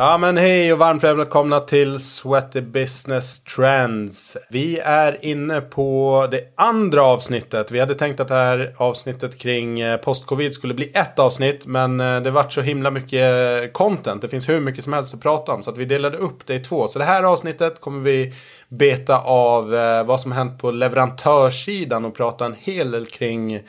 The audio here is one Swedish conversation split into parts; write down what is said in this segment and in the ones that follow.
Ja men hej och varmt välkomna till Sweaty Business Trends. Vi är inne på det andra avsnittet. Vi hade tänkt att det här avsnittet kring postcovid post-covid skulle bli ett avsnitt. Men eh, det vart så himla mycket eh, content. Det finns hur mycket som helst att prata om. Så att vi delade upp det i två. Så det här avsnittet kommer vi beta av vad som hänt på leverantörssidan och prata en hel del kring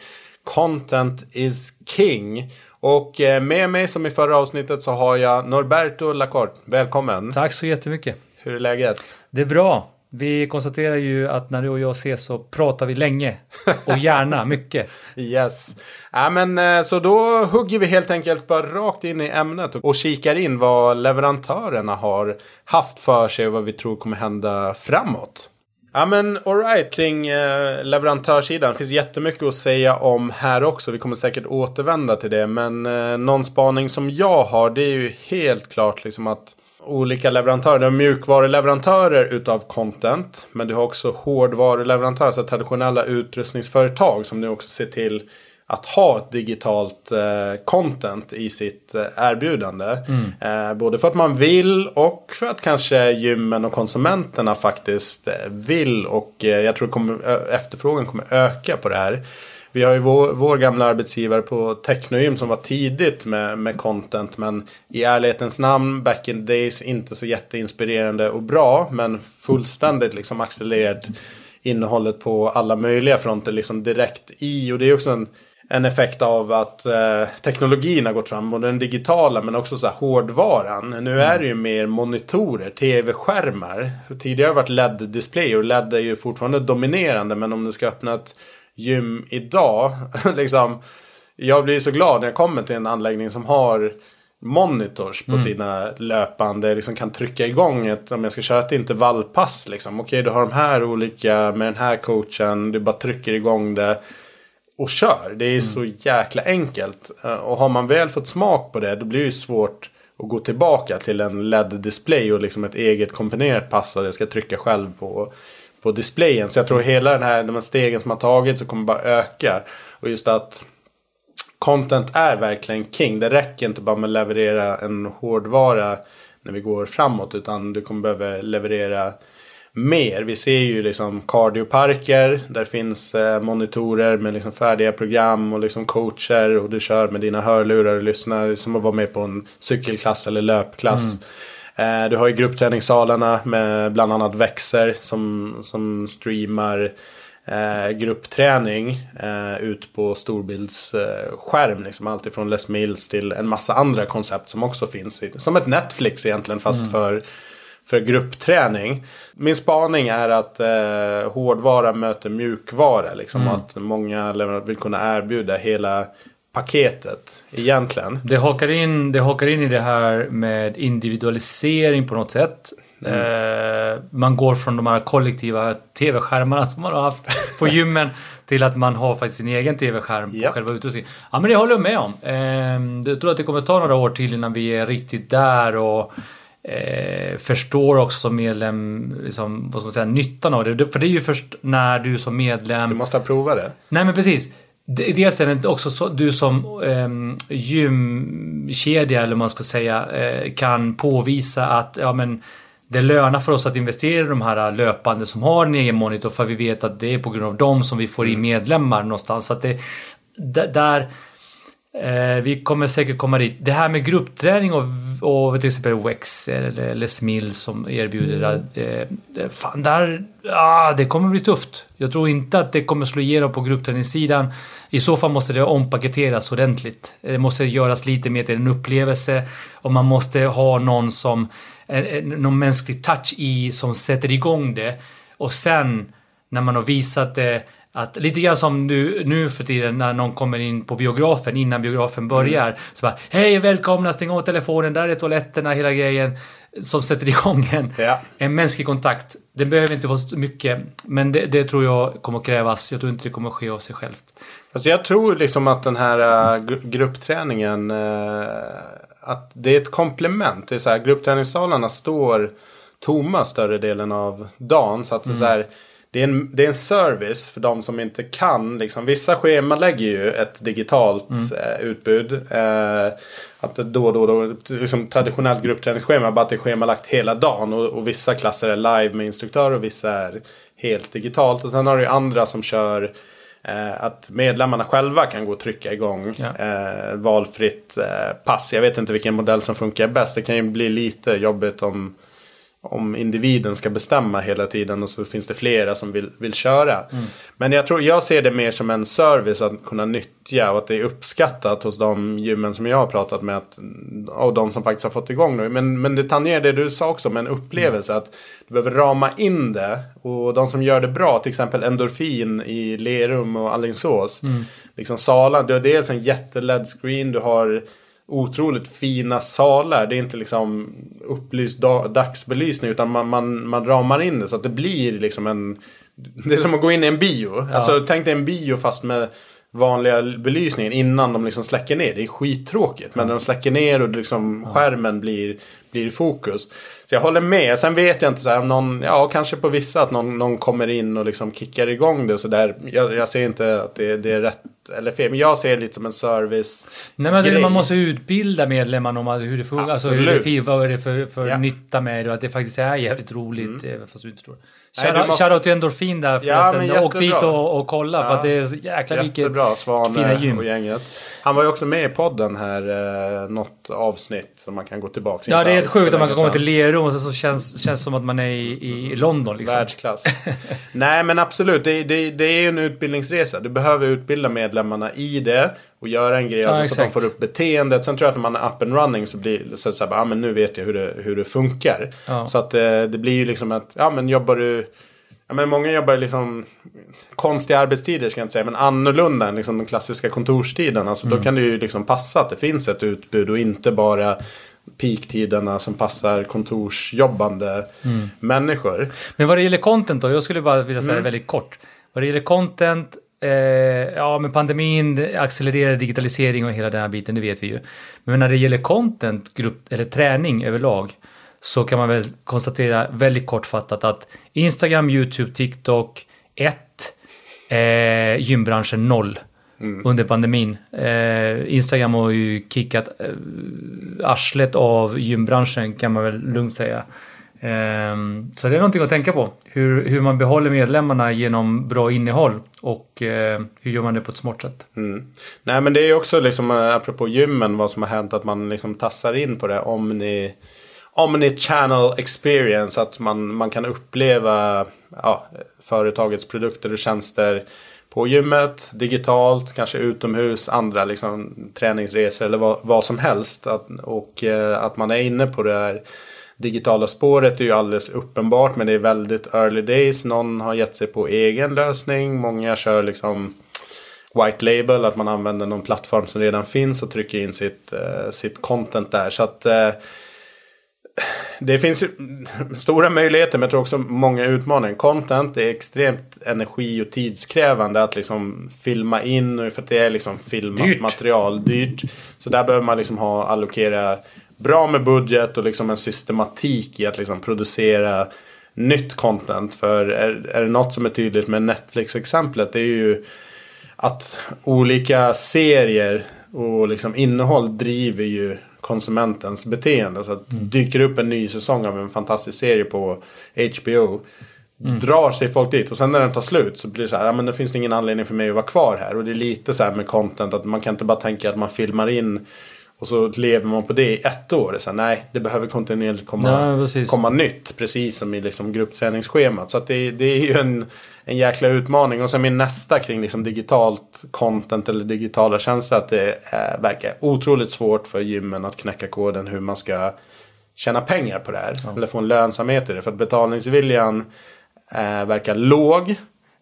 Content is King. Och eh, med mig som i förra avsnittet så har jag Norberto Lacorte. Välkommen! Tack så jättemycket! Hur är läget? Det är bra. Vi konstaterar ju att när du och jag ses så pratar vi länge och gärna mycket. Yes. Ja, men, eh, så då hugger vi helt enkelt bara rakt in i ämnet och kikar in vad leverantörerna har haft för sig och vad vi tror kommer hända framåt. Ja men alright kring eh, leverantörssidan. Det finns jättemycket att säga om här också. Vi kommer säkert återvända till det. Men eh, någon spaning som jag har det är ju helt klart liksom att olika leverantörer. Du har mjukvaruleverantörer utav content. Men du har också hårdvaruleverantörer. Alltså traditionella utrustningsföretag som nu också ser till att ha ett digitalt eh, content i sitt eh, erbjudande. Mm. Eh, både för att man vill och för att kanske gymmen och konsumenterna faktiskt eh, vill. Och eh, jag tror kommer, efterfrågan kommer öka på det här. Vi har ju vår, vår gamla arbetsgivare på Technogym som var tidigt med, med content. Men i ärlighetens namn, back in the days, inte så jätteinspirerande och bra. Men fullständigt liksom accelererat innehållet på alla möjliga fronter liksom direkt i. Och det är också en en effekt av att eh, teknologin har gått fram. Både den digitala men också så här, hårdvaran. Nu mm. är det ju mer monitorer, tv-skärmar. Tidigare har det varit LED-display och LED är ju fortfarande dominerande. Men om du ska öppna ett gym idag. liksom, jag blir så glad när jag kommer till en anläggning som har monitors på mm. sina löpande. Liksom kan trycka igång ett, om jag ska köra ett intervallpass. Liksom. Okej, du har de här olika med den här coachen. Du bara trycker igång det och kör. Det är mm. så jäkla enkelt. Eh, och har man väl fått smak på det då blir det svårt att gå tillbaka till en LED-display och liksom ett eget komponerat pass och det ska trycka själv på, på displayen. Så jag tror hela den här, de här stegen som har tagits så kommer bara öka. Och just att content är verkligen king. Det räcker inte bara med att leverera en hårdvara när vi går framåt utan du kommer behöva leverera mer. Vi ser ju liksom cardioparker. Där finns eh, monitorer med liksom färdiga program och liksom coacher. Och du kör med dina hörlurar och lyssnar som att vara med på en cykelklass eller löpklass. Mm. Eh, du har ju gruppträningssalarna med bland annat växer som, som streamar eh, gruppträning eh, ut på storbildsskärm. Eh, liksom allt ifrån Les Mills till en massa andra koncept som också finns. I, som ett Netflix egentligen fast mm. för för gruppträning. Min spaning är att eh, hårdvara möter mjukvara. Liksom, mm. att många vill kunna erbjuda hela paketet egentligen. Det hakar, in, det hakar in i det här med individualisering på något sätt. Mm. Eh, man går från de här kollektiva tv-skärmarna som man har haft på gymmen till att man har faktiskt sin egen tv-skärm på yep. själva utrustningen. Ja men det håller jag med om. Eh, jag tror att det kommer ta några år till innan vi är riktigt där och eh, förstår också som medlem liksom, vad ska man säga, nyttan av det. För det är ju först när du som medlem... Du måste ha provat det. Nej men precis. Dels det, men också så, du som eh, gymkedja eller vad man ska säga eh, kan påvisa att ja, men, det lönar för oss att investera i de här löpande som har en egen monitor för vi vet att det är på grund av dem som vi får in mm. medlemmar någonstans. Så att det, där Eh, vi kommer säkert komma dit. Det här med gruppträning och, och till exempel Wexer eller, eller Smill som erbjuder det. Eh, fan, där, ah, det kommer bli tufft. Jag tror inte att det kommer slå igenom på gruppträningssidan. I så fall måste det ompaketeras ordentligt. Det måste göras lite mer till en upplevelse och man måste ha någon som eh, någon mänsklig touch i som sätter igång det. Och sen när man har visat det att lite grann som nu, nu för tiden när någon kommer in på biografen innan biografen börjar. Mm. Så bara Hej välkomna, stäng av telefonen, där är toaletterna, hela grejen. Som sätter igång en, ja. en mänsklig kontakt. Det behöver inte vara så mycket. Men det, det, tror jag kommer krävas. Jag tror inte det kommer ske av sig självt. Alltså jag tror liksom att den här uh, gruppträningen. Uh, att det är ett komplement. Det är så här, gruppträningssalarna står tomma större delen av dagen. Så att mm. så här, det är, en, det är en service för de som inte kan. Liksom, vissa scheman lägger ju ett digitalt Mm. eh, utbud. Eh, att det då då, då liksom traditionellt gruppträningsschema, bara att det är schemalagt hela dagen. Och, och vissa klasser är live med instruktör och vissa är helt digitalt. Och sen har du ju andra som kör eh, att medlemmarna själva kan gå och trycka igång Ja. eh, valfritt eh, pass. Jag vet inte vilken modell som funkar bäst. Det kan ju bli lite jobbigt om om individen ska bestämma hela tiden och så finns det flera som vill, vill köra. Men jag tror jag ser det mer som en service att kunna nyttja och att det är uppskattat hos de gymmen som jag har pratat med. Att, och de som faktiskt har fått igång nu. Men, men det tangerar det du sa också med en upplevelse. Att du behöver rama in det. Och de som gör det bra, till exempel Endorfin i Lerum och Alingsås. Liksom Sala, du har dels en jätte screen du har otroligt fina salar. Det är inte liksom upplyst da- dagsbelysning utan man, man, man ramar in det så att det blir liksom en... Det är som att gå in i en bio. Alltså tänk dig en bio fast med vanliga belysningen innan de liksom släcker ner. Det är skittråkigt. Men när de släcker ner och liksom skärmen blir, blir i fokus. Så jag håller med. Sen vet jag inte så här om någon, ja kanske på vissa att någon, någon kommer in och liksom kickar igång det och sådär. Jag, jag ser inte att det, det är rätt eller fel. Men jag ser det lite som en service. Nej, men det, man måste utbilda medlemmarna om hur det funkar. Alltså hur det, Absolut. vad är det för, för Ja. nytta med det och att det faktiskt är jävligt roligt. Mm. Fast du inte tror. Shoutout måste- till Endorfin där Ja, förresten. men Åk dit jättebra. och, och kolla för Ja. att det är så jäkla vilket Jättebra, fina Svane gym. och gänget. Han var ju också med i podden här, eh, något avsnitt som man kan gå tillbaka Ja, det är helt sjukt att man kan komma till. Lerum och så, så känns det som att man är i, i London. Liksom. Världsklass. Nej men absolut, det, det, det är ju en utbildningsresa. Du behöver utbilda medlemmarna i det. Och göra en grej Ja, så att de får upp beteendet. Sen tror jag att när man är up and running så blir det så, så här, ah, men nu vet jag hur det, hur det funkar. Ja. Så att eh, det blir ju liksom att, ja men jobbar du Ja, men många jobbar liksom konstiga arbetstider ska jag inte säga. Men annorlunda än liksom den klassiska kontorstiden. Alltså, Mm. Då kan det ju liksom passa att det finns ett utbud och inte bara peaktiderna som passar kontorsjobbande Mm. människor. Men vad det gäller content då, jag skulle bara vilja Mm. säga väldigt kort. Vad det gäller content, eh, ja med pandemin det accelererar digitalisering och hela den här biten, det vet vi ju. Men när det gäller content, grupp, eller träning överlag, så kan man väl konstatera väldigt kortfattat att Instagram, YouTube, TikTok 1, eh, gymbranschen 0 under pandemin. Eh, Instagram har ju kickat eh, arslet av gymbranschen kan man väl lugnt säga. Ehm, så det är någonting att tänka på. Hur, hur man behåller medlemmarna genom bra innehåll och eh, hur gör man det på ett smart sätt. Mm. Nej men det är ju också liksom eh, apropå gymmen vad som har hänt att man liksom tassar in på det omni Omni-channel experience. Att man, man kan uppleva ja, företagets produkter och tjänster på gymmet, digitalt, kanske utomhus, andra liksom, träningsresor eller vad, vad som helst. Att, och eh, att man är inne på det här digitala spåret är ju alldeles uppenbart men det är väldigt early days. Någon har gett sig på egen lösning. Många kör liksom white label, att man använder någon plattform som redan finns och trycker in sitt, eh, sitt content där. Så att eh, det finns stora möjligheter men jag tror också många utmaningar. Content är extremt energi och tidskrävande att liksom filma in för att det är liksom filmat Dyrt. material. Dyrt. Så där behöver man liksom ha allokera bra med budget och liksom en systematik i att liksom producera nytt content. För är, är det något som är tydligt med Netflix-exemplet det är ju att olika serier och liksom innehåll driver ju konsumentens beteende. Så att dyker upp en ny säsong av en fantastisk serie på HBO. Drar sig folk dit och sen när den tar slut så blir det så här, ja men det finns ingen anledning för mig att vara kvar här. Och det är lite så här med content att man kan inte bara tänka att man filmar in och så lever man på det i ett år. Så här, nej, det behöver kontinuerligt komma, Ja, komma nytt. Precis som i liksom gruppträningsschemat. Så att det, det är ju en, en jäkla utmaning. Och sen min nästa kring liksom digitalt content eller digitala tjänster. Att det eh, verkar otroligt svårt för gymmen att knäcka koden hur man ska tjäna pengar på det här. Eller få en lönsamhet i det. För att betalningsviljan eh, verkar låg.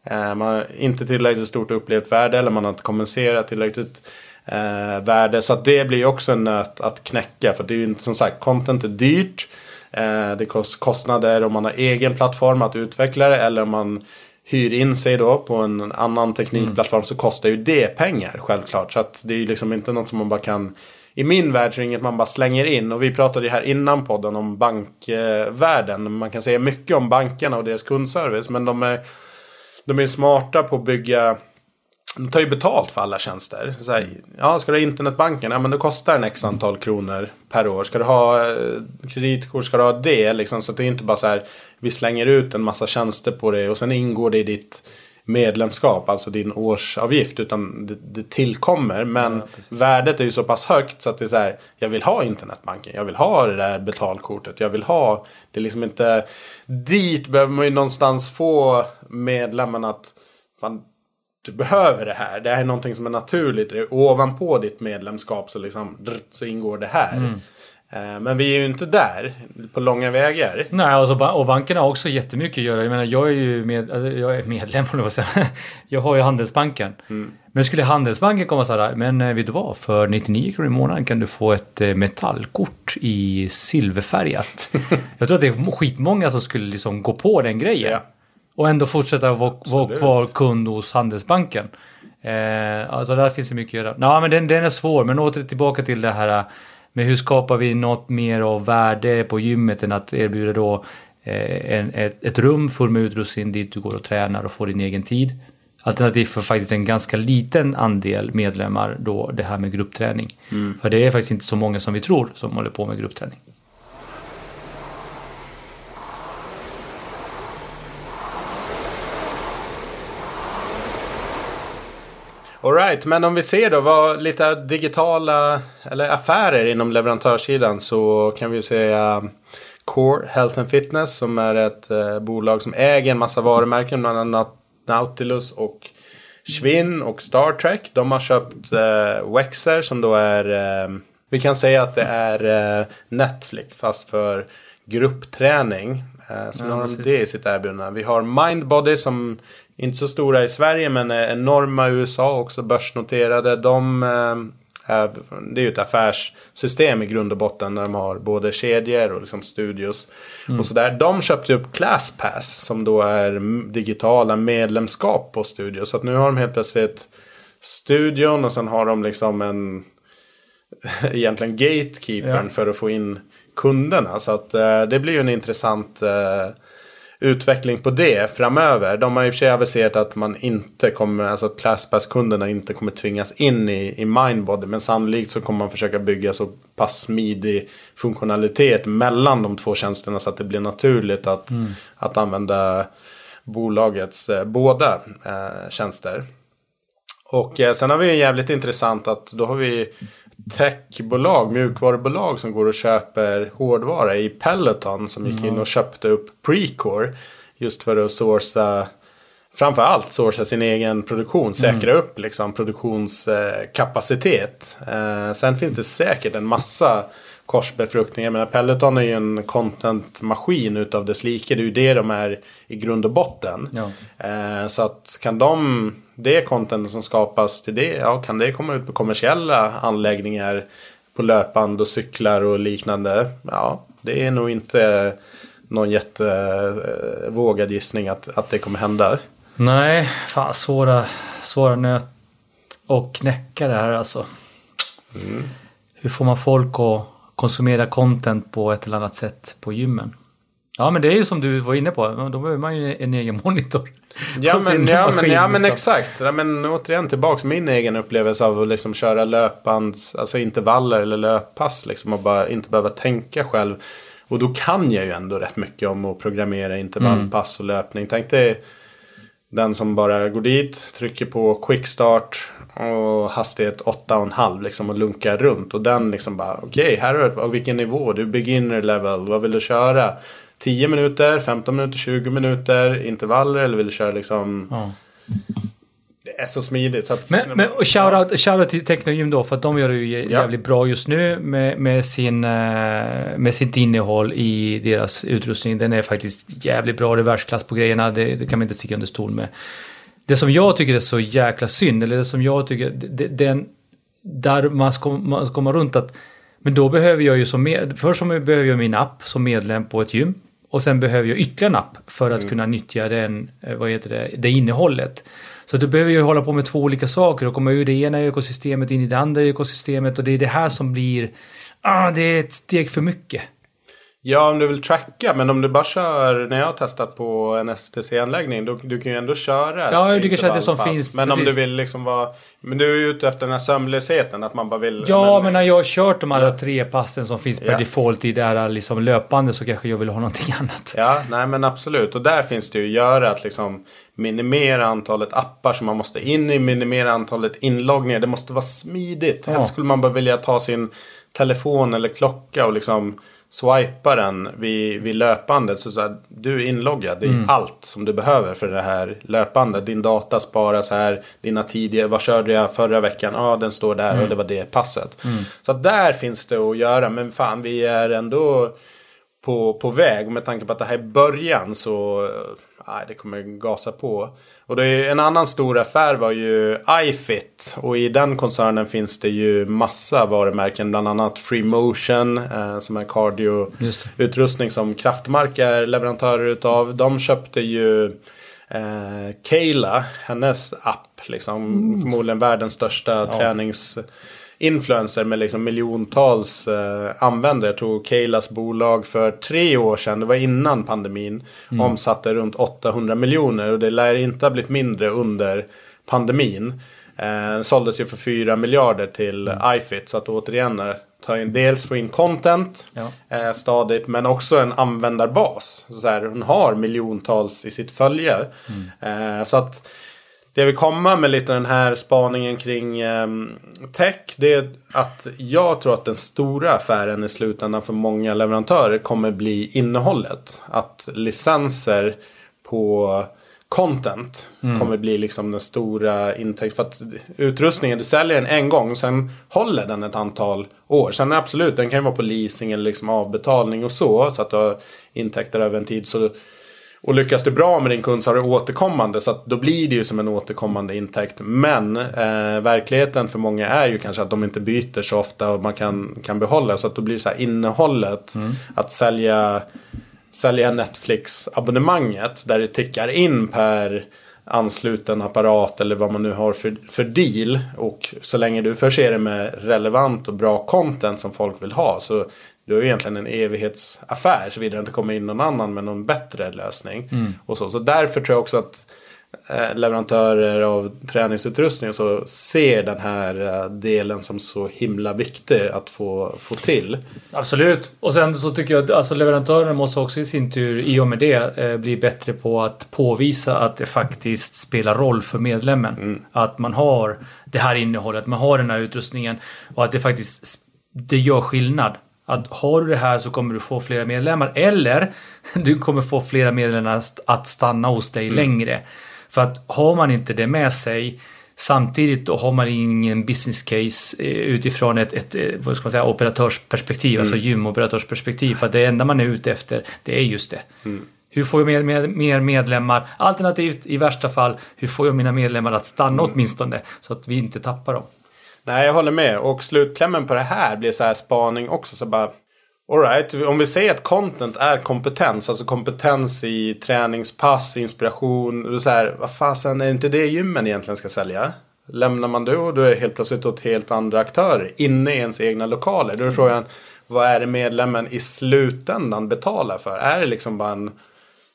Eh, man har inte tillräckligt stort upplevt värde eller man har inte kompenserat tillräckligt eh, värde. Så att det blir också en nöt att knäcka. För det är ju som sagt, content är dyrt. Eh, det kost kostnader om man har egen plattform att utveckla det eller om man hyr in sig då på en annan teknikplattform så kostar ju det pengar självklart. Så att det är ju liksom inte något som man bara kan i min värld så är det inget man bara slänger in. Och vi pratade ju här innan podden om bankvärlden. Man kan säga mycket om bankerna och deras kundservice. Men de är de är smarta på att bygga de tar ju betalt för alla tjänster. Så här, ja, ska du ha internetbanken? Ja, men det kostar en x antal kronor per år. Ska du ha eh, kreditkort? Ska du ha det? Liksom, så det är inte bara så här, vi slänger ut en massa tjänster på det och sen ingår det i ditt medlemskap, alltså din årsavgift. Utan det, det tillkommer. Men ja, värdet är ju så pass högt så att det är så här, jag vill ha internetbanken. Jag vill ha det där betalkortet. Jag vill ha, det är liksom inte, dit behöver man ju någonstans få medlemmarna att, fan, du behöver det här. Det här är någonting som är naturligt. Ovanpå ditt medlemskap så, liksom, så ingår det här. Mm. Eh, men vi är ju inte där på långa vägar. Nej, alltså, och bankerna har också jättemycket att göra. Jag menar, jag är ju med, alltså, jag är medlem, jag, säga. jag har ju Handelsbanken. Mm. Men skulle Handelsbanken komma så här, men eh, vet du vad, för 99 kronor i månaden kan du få ett eh, metallkort i silverfärgat. jag tror att det är skitmånga som skulle liksom gå på den grejen. Ja. Och ändå fortsätta vara var, var kund hos Handelsbanken. Eh, alltså där finns det mycket att göra. Ja, men den, den är svår, men åter tillbaka till det här med hur skapar vi något mer av värde på gymmet än att erbjuda då eh, en, ett, ett rum full med utrustning dit du går och tränar och får din egen tid. Alternativt för faktiskt en ganska liten andel medlemmar då det här med gruppträning. Mm. För det är faktiskt inte så många som vi tror som håller på med gruppträning. Alright, men om vi ser då vad lite digitala eller affärer inom leverantörssidan så kan vi säga um, Core Health and Fitness som är ett eh, bolag som äger en massa varumärken bland annat Nautilus och Schwinn och Star Trek. De har köpt eh, Wexer som då är eh, vi kan säga att det är eh, Netflix fast för gruppträning. Eh, så ja, har de det i sitt erbjudande. Vi har Mindbody som inte så stora i Sverige men är enorma i USA också börsnoterade. De eh, är, det är ju ett affärssystem i grund och botten där de har både kedjor och liksom studios. Mm. Och sådär. De köpte upp ClassPass som då är digitala medlemskap på studio. Så att nu har de helt plötsligt studion och sen har de liksom en egentligen gatekeepern ja. för att få in kunderna. Så att eh, det blir ju en intressant eh, utveckling på det framöver. De har i och för sig aviserat att man inte kommer, alltså att Classpass-kunderna inte kommer tvingas in i, i Mindbody. Men sannolikt så kommer man försöka bygga så pass smidig funktionalitet mellan de två tjänsterna så att det blir naturligt att, mm. att använda bolagets eh, båda eh, tjänster. Och eh, sen har vi jävligt intressant att då har vi techbolag, mjukvarubolag som går och köper hårdvara i Peloton som gick in och köpte upp Precore. Just för att sourca, framförallt sourca sin egen produktion, säkra mm. upp liksom produktionskapacitet. Eh, sen finns det säkert en massa korsbefruktningar. Men Peloton är ju en contentmaskin utav dess like. Det är ju det de är i grund och botten. Ja. Eh, så att kan de, det content som skapas till det, ja kan det komma ut på kommersiella anläggningar på löpande och cyklar och liknande. Ja, det är nog inte någon jättevågad gissning att, att det kommer hända. Nej, fan svåra, svåra nöt att knäcka det här alltså. Mm. Hur får man folk att konsumera content på ett eller annat sätt på gymmen. Ja men det är ju som du var inne på, då behöver man ju en egen monitor. Ja men, ja, maskin, men, ja, men liksom. exakt. Ja, men återigen tillbaks min egen upplevelse av att liksom köra löpbands, alltså intervaller eller löppass liksom och bara inte behöva tänka själv. Och då kan jag ju ändå rätt mycket om att programmera intervallpass mm. och löpning. Tänk dig den som bara går dit, trycker på quickstart och hastighet 8,5 liksom och lunkar runt. Och den liksom bara okej, okay, här är det, vilken nivå? Du är beginner level, vad vill du köra? 10 minuter, 15 minuter, 20 minuter intervaller eller vill du köra liksom ja är så smidigt. Så att, men men shoutout, shoutout till Technogym då för att de gör det ju jävligt ja. bra just nu med, med, sin, eh, med sitt innehåll i deras utrustning. Den är faktiskt jävligt bra. Det är världsklass på grejerna. Det, det kan man inte sticka under stol med. Det som jag tycker är så jäkla synd, eller det som jag tycker, det, den, där man ska, man ska komma runt att men då behöver jag ju som med, först så behöver jag min app som medlem på ett gym. Och sen behöver jag ytterligare en app för att mm. kunna nyttja den, eh, vad heter det, det innehållet. Så du behöver ju hålla på med två olika saker och komma ur det ena ekosystemet in i det andra ekosystemet och det är det här som blir, ah, det är ett steg för mycket. Ja, om du vill tracka. Men om du bara kör, när jag har testat på en STC-anläggning, då, du kan ju ändå köra Ja, du kan köra det som finns, Men om du precis. vill liksom vara... Men du är ju ute efter den här sömnlösheten, att man bara vill... Ja, men när jag har kört de här tre passen som finns per Ja. default i det här liksom löpande så kanske jag vill ha någonting annat. Ja, nej men absolut. Och där finns det ju att göra att liksom minimera antalet appar som man måste in i, minimera antalet inloggningar. Det måste vara smidigt. Ja. Helst skulle man bara vilja ta sin telefon eller klocka och liksom swipa den vid, vid löpandet. Så, så här, du är inloggad. Det är allt som du behöver för det här löpandet. Din data sparas här. Dina tidigare, vad körde jag förra veckan? Ja, den står där och det var det passet. Så att där finns det att göra. Men fan, vi är ändå på, på väg. Med tanke på att det här är början så eh, nej, det kommer gasa på. Och det är, en annan stor affär var ju iFit. Och i den koncernen finns det ju massa varumärken. Bland annat Freemotion eh, som är cardio-utrustning som Kraftmark är leverantörer utav. De köpte ju eh, Kayla, hennes app. Liksom, Förmodligen världens största tränings influencer med liksom miljontals eh, användare. Jag tror Kaylas bolag för tre år sedan, det var innan pandemin, omsatte runt 800 miljoner. Och det lär inte ha blivit mindre under pandemin. Eh, den såldes ju för 4 miljarder till iFit. Så att återigen, eh, ta in, dels få in content Ja. eh, stadigt. Men också en användarbas. Så här, hon har miljontals i sitt följe. Eh, så att det vi kommer med lite den här spaningen kring ehm, tech. Det är att jag tror att den stora affären i slutändan för många leverantörer kommer bli innehållet. Att licenser på content kommer bli liksom den stora intäkten. För att utrustningen, du säljer den en gång sen håller den ett antal år. Sen absolut, den kan ju vara på leasing eller liksom avbetalning och så. Så att du har intäkter över en tid. Så och lyckas du bra med din kund så har du återkommande. Så att då blir det ju som en återkommande intäkt. Men eh, verkligheten för många är ju kanske att de inte byter så ofta och man kan, kan behålla. Så att då blir så här innehållet. Att sälja, sälja Netflix-abonnemanget. Där det tickar in per ansluten apparat eller vad man nu har för, för deal. Och så länge du förser det med relevant och bra content som folk vill ha. Så du har ju egentligen en evighetsaffär såvida det inte kommer in någon annan med någon bättre lösning. Och så. så därför tror jag också att eh, leverantörer av träningsutrustning så ser den här eh, delen som så himla viktig att få, få till. Absolut. Och sen så tycker jag att alltså, leverantören måste också i sin tur i och med det eh, bli bättre på att påvisa att det faktiskt spelar roll för medlemmen. Att man har det här innehållet, man har den här utrustningen och att det faktiskt det gör skillnad. Att har du det här så kommer du få flera medlemmar eller du kommer få flera medlemmar att stanna hos dig längre. För att har man inte det med sig Samtidigt då har man ingen business case eh, utifrån ett, ett eh, vad ska man säga, operatörsperspektiv, alltså gymoperatörsperspektiv. För att det enda man är ute efter, det är just det. Hur får jag mer, mer, mer medlemmar? Alternativt, i värsta fall, hur får jag mina medlemmar att stanna åtminstone? Så att vi inte tappar dem. Nej, jag håller med. Och slutklämmen på det här blir så här spaning också. Så bara, all right, om vi säger att content är kompetens. Alltså kompetens i träningspass, inspiration. Så här, vad fasen, är det inte det gymmen egentligen ska sälja? Lämnar man då och då är det helt plötsligt åt helt andra aktörer. Inne i ens egna lokaler. Då är frågan, vad är det medlemmen i slutändan betalar för? Är det liksom bara en...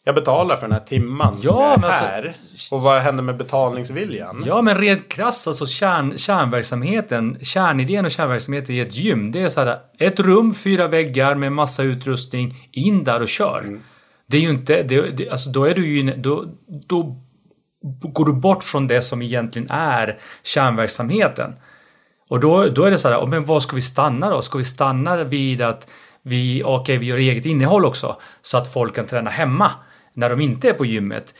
Jag betalar för den här timman som Ja, jag är men alltså- här. Och vad händer med betalningsviljan? Ja, men rent krasst, alltså kärn, kärnverksamheten, kärnidén och kärnverksamheten i ett gym, det är så här, ett rum, fyra väggar med massa utrustning, in där och kör. Det är ju inte, det, det, alltså då är du ju, då, då går du bort från det som egentligen är kärnverksamheten. Och då, då är det så här, men vad ska vi stanna då? Ska vi stanna vid att vi, okej, vi gör eget innehåll också så att folk kan träna hemma när de inte är på gymmet.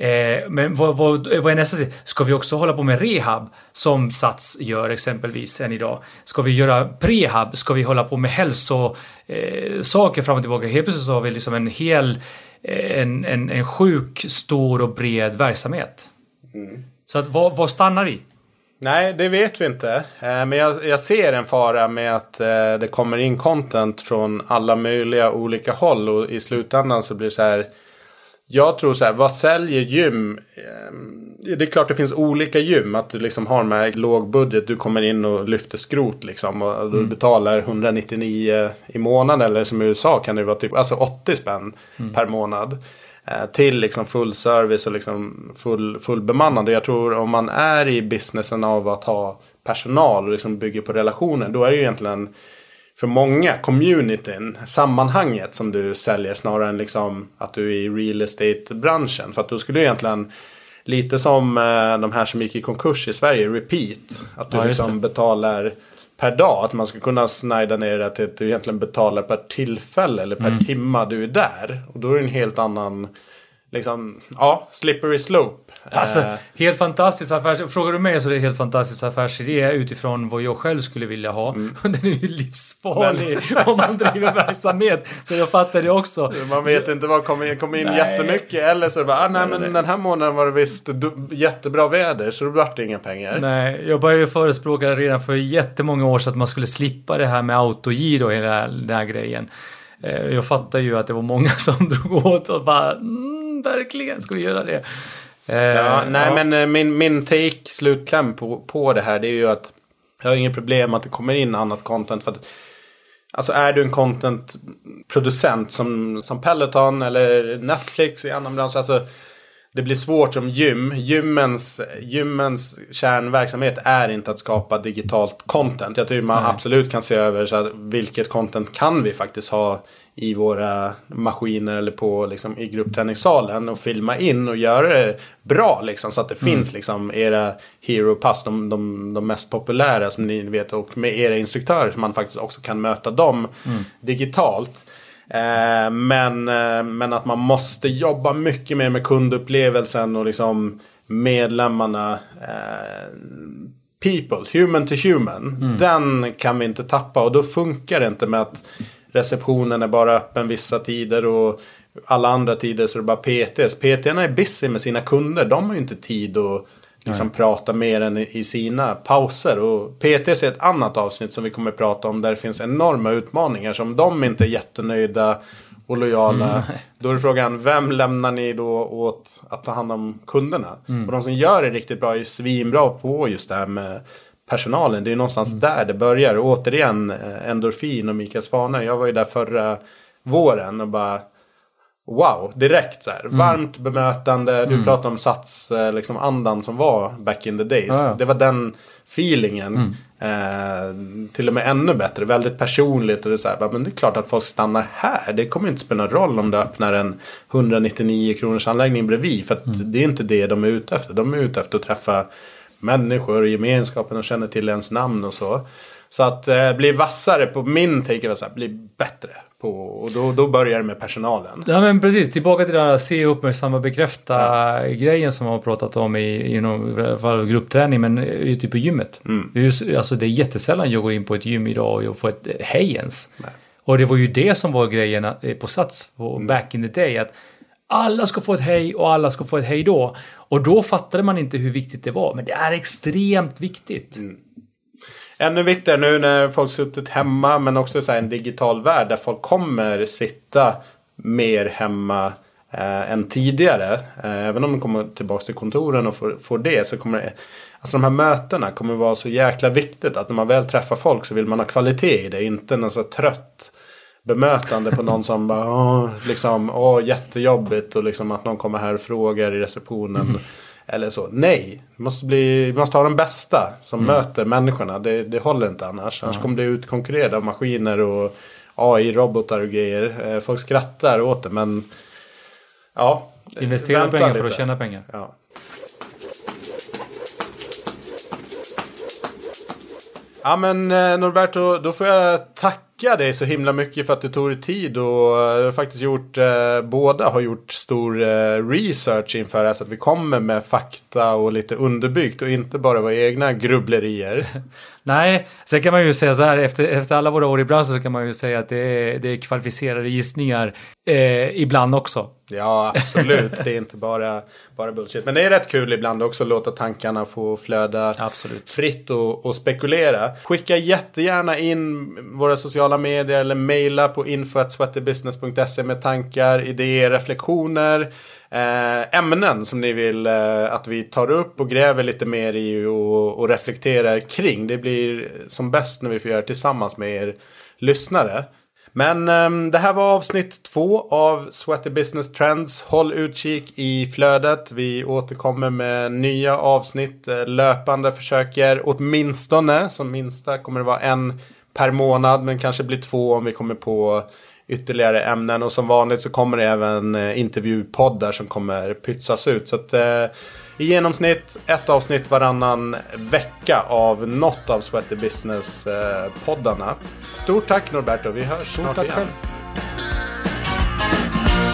Eh, men vad, vad, vad är nästa steg? Ska vi också hålla på med rehab som Sats gör exempelvis än idag? Ska vi göra prehab? Ska vi hålla på med hälsosaker eh, fram och tillbaka? Helt plötsligt så har vi liksom en hel, eh, en, en, en sjuk, stor och bred verksamhet. Så att vad, vad stannar vi? Nej, det vet vi inte. Eh, Men jag, jag ser en fara med att det kommer in content från alla möjliga olika håll. Och i slutändan så blir det så här. Jag tror så här, vad säljer gym? Eh, Det är klart det finns olika gym. Att du liksom har med låg budget. Du kommer in och lyfter skrot liksom. Och du betalar 199 i månaden. Eller som i USA kan det vara typ alltså 80 spänn per månad. Eh, Till liksom full service och liksom full, full bemannande. Jag tror om man är i businessen av att ha personal och liksom bygger på relationer. Då är det ju egentligen för många communityn, sammanhanget som du säljer snarare än liksom att du är i real estate-branschen. För att då skulle du egentligen, lite som eh, de här som gick i konkurs i Sverige, repeat. Att du Ja, liksom betalar per dag. Att man ska kunna snida ner det till att du egentligen betalar per tillfälle eller per Mm. timma du är där. Och då är det en helt annan, liksom, ja, slippery slope. Alltså, Eh, helt fantastisk affärs... Frågar du mig så är det helt fantastisk affärsidé utifrån vad jag själv skulle vilja ha. Mm. Den är ju livsfarlig om man driver verksamhet. Så jag fattar det också. Man vet inte vad kommer in, kommer in Nej. jättemycket eller så är det bara, ah, nej men den här månaden var det visst jättebra väder så då vart det inga pengar. Nej, jag började förespråka redan för jättemånga år sedan att man skulle slippa det här med autogiro och hela den här grejen. Eh, Jag fattar ju att det var många som drog åt och bara mm, verkligen ska vi göra det. Eh, Ja, nej ja. men eh, min, min take, slutkläm på, på det här det är ju att jag har inget problem att det kommer in annat content. För att, alltså är du en contentproducent som, som Peloton eller Netflix i annan bransch. Alltså, det blir svårt som gym. Gymmens, gymmens kärnverksamhet är inte att skapa digitalt content. Jag tycker man Nej. absolut kan se över så att vilket content kan vi faktiskt ha i våra maskiner eller på liksom, i gruppträningssalen och filma in och göra det bra liksom så att det finns liksom era hero pass, de, de, de mest populära som ni vet och med era instruktörer så man faktiskt också kan möta dem digitalt. Eh, men, eh, men att man måste jobba mycket mer med kundupplevelsen och liksom medlemmarna. Eh, people, human to human. Den kan vi inte tappa och då funkar det inte med att receptionen är bara öppen vissa tider och alla andra tider så är det bara PTs. PTna är busy med sina kunder. De har ju inte tid att liksom prata mer än i, sina pauser. Och PTs är ett annat avsnitt som vi kommer prata om där det finns enorma utmaningar. som de inte är jättenöjda och lojala. då är frågan, vem lämnar ni då åt att ta hand om kunderna? Och de som gör det riktigt bra är svinbra på just det här med personalen. Det är någonstans där det börjar. Och återigen, eh, endorfin och Mikael Svane. Jag var ju där förra våren och bara Wow, direkt så här. Mm. Varmt bemötande. Du pratade om sats, eh, liksom andan som var back in the days. Ja, ja. Det var den feelingen. Eh, till och med ännu bättre. Väldigt personligt. Och det, är så här, men det är klart att folk stannar här. Det kommer inte spela någon roll om du öppnar en 199 kronors anläggning bredvid. För att det är inte det de är ute efter. De är ute efter att träffa människor och gemenskapen och känna till ens namn och så. Så att eh, bli vassare på min take är så här, bli bättre. På, och då, då börjar det med personalen. Ja men precis, tillbaka till den här se, uppmärksamma, bekräfta grejen som man har pratat om i, i alla fall gruppträning men ute på gymmet. Mm. Det, är just, alltså, det är jättesällan jag går in på ett gym idag och får ett hej ens. Och det var ju det som var grejen eh, på Sats på Mm. back in the day. att alla ska få ett hej och alla ska få ett hej då. Och då fattade man inte hur viktigt det var. Men det är extremt viktigt. Mm. Ännu viktigare nu när folk suttit hemma men också så här en digital värld där folk kommer sitta mer hemma eh, än tidigare. Eh, även om de kommer tillbaka till kontoren och får, får det så kommer det, Alltså de här mötena kommer vara så jäkla viktigt att när man väl träffar folk så vill man ha kvalitet i det. Inte någon så trött bemötande på någon som bara åh, liksom, åh jättejobbigt och liksom att någon kommer här och frågar i receptionen. Eller så. Nej, vi måste, bli, måste ha den bästa som möter människorna. Det, det håller inte annars. Annars kommer det utkonkurrerade av maskiner och AI-robotar och grejer. Eh, Folk skrattar åt det men ja. Investera pengar för lite. att tjäna pengar. Ja. Ja men eh, Norberto, då får jag tacka dig så himla mycket för att du tog dig tid och du har faktiskt gjort, eh, båda har gjort stor eh, research inför det här så att vi kommer med fakta och lite underbyggt och inte bara våra egna grubblerier. Nej, sen kan man ju säga så här efter, efter alla våra år i branschen så kan man ju säga att det är, det är kvalificerade gissningar eh, ibland också. Ja, absolut. det är inte bara, bara bullshit. Men det är rätt kul ibland också att låta tankarna få flöda Absolut. fritt och, och spekulera. Skicka jättegärna in våra sociala medier eller mejla på info.sweaterbusiness.se med tankar, idéer, reflektioner. Eh, ämnen som ni vill eh, att vi tar upp och gräver lite mer i och, och reflekterar kring. Det blir som bäst när vi får göra det tillsammans med er lyssnare. Men um, det här var avsnitt två av Sweaty Business Trends. Håll utkik i flödet. Vi återkommer med nya avsnitt eh, löpande. Försöker åtminstone, som minsta kommer det vara en per månad. Men kanske blir två om vi kommer på ytterligare ämnen. Och som vanligt så kommer det även eh, intervjupoddar som kommer pytsas ut. Så att eh, i genomsnitt ett avsnitt varannan vecka av något av Sweaty Business-poddarna. Stort tack Norberto, vi hörs Stort snart tack igen. själv.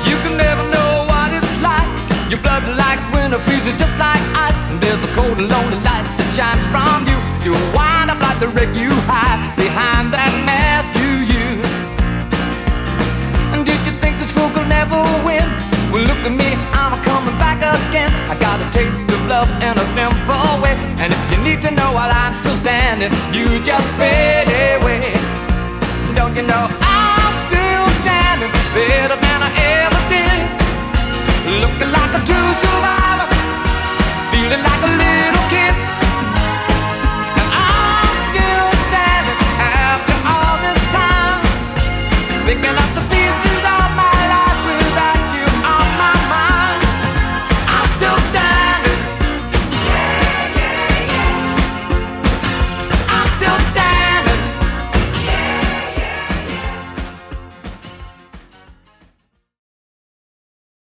You can never know what it's like. Your blood like winter freezes just like ice. And there's a cold and lonely light that shines from you. You wind up like the wreck you hide behind that mask again. I got a taste of love in a simple way. And if you need to know while I'm still standing, you just fade away. Don't you know I'm still standing better than I ever did? Looking like a true survivor, feeling like a little kid. And I'm still standing after all this time, thinking of the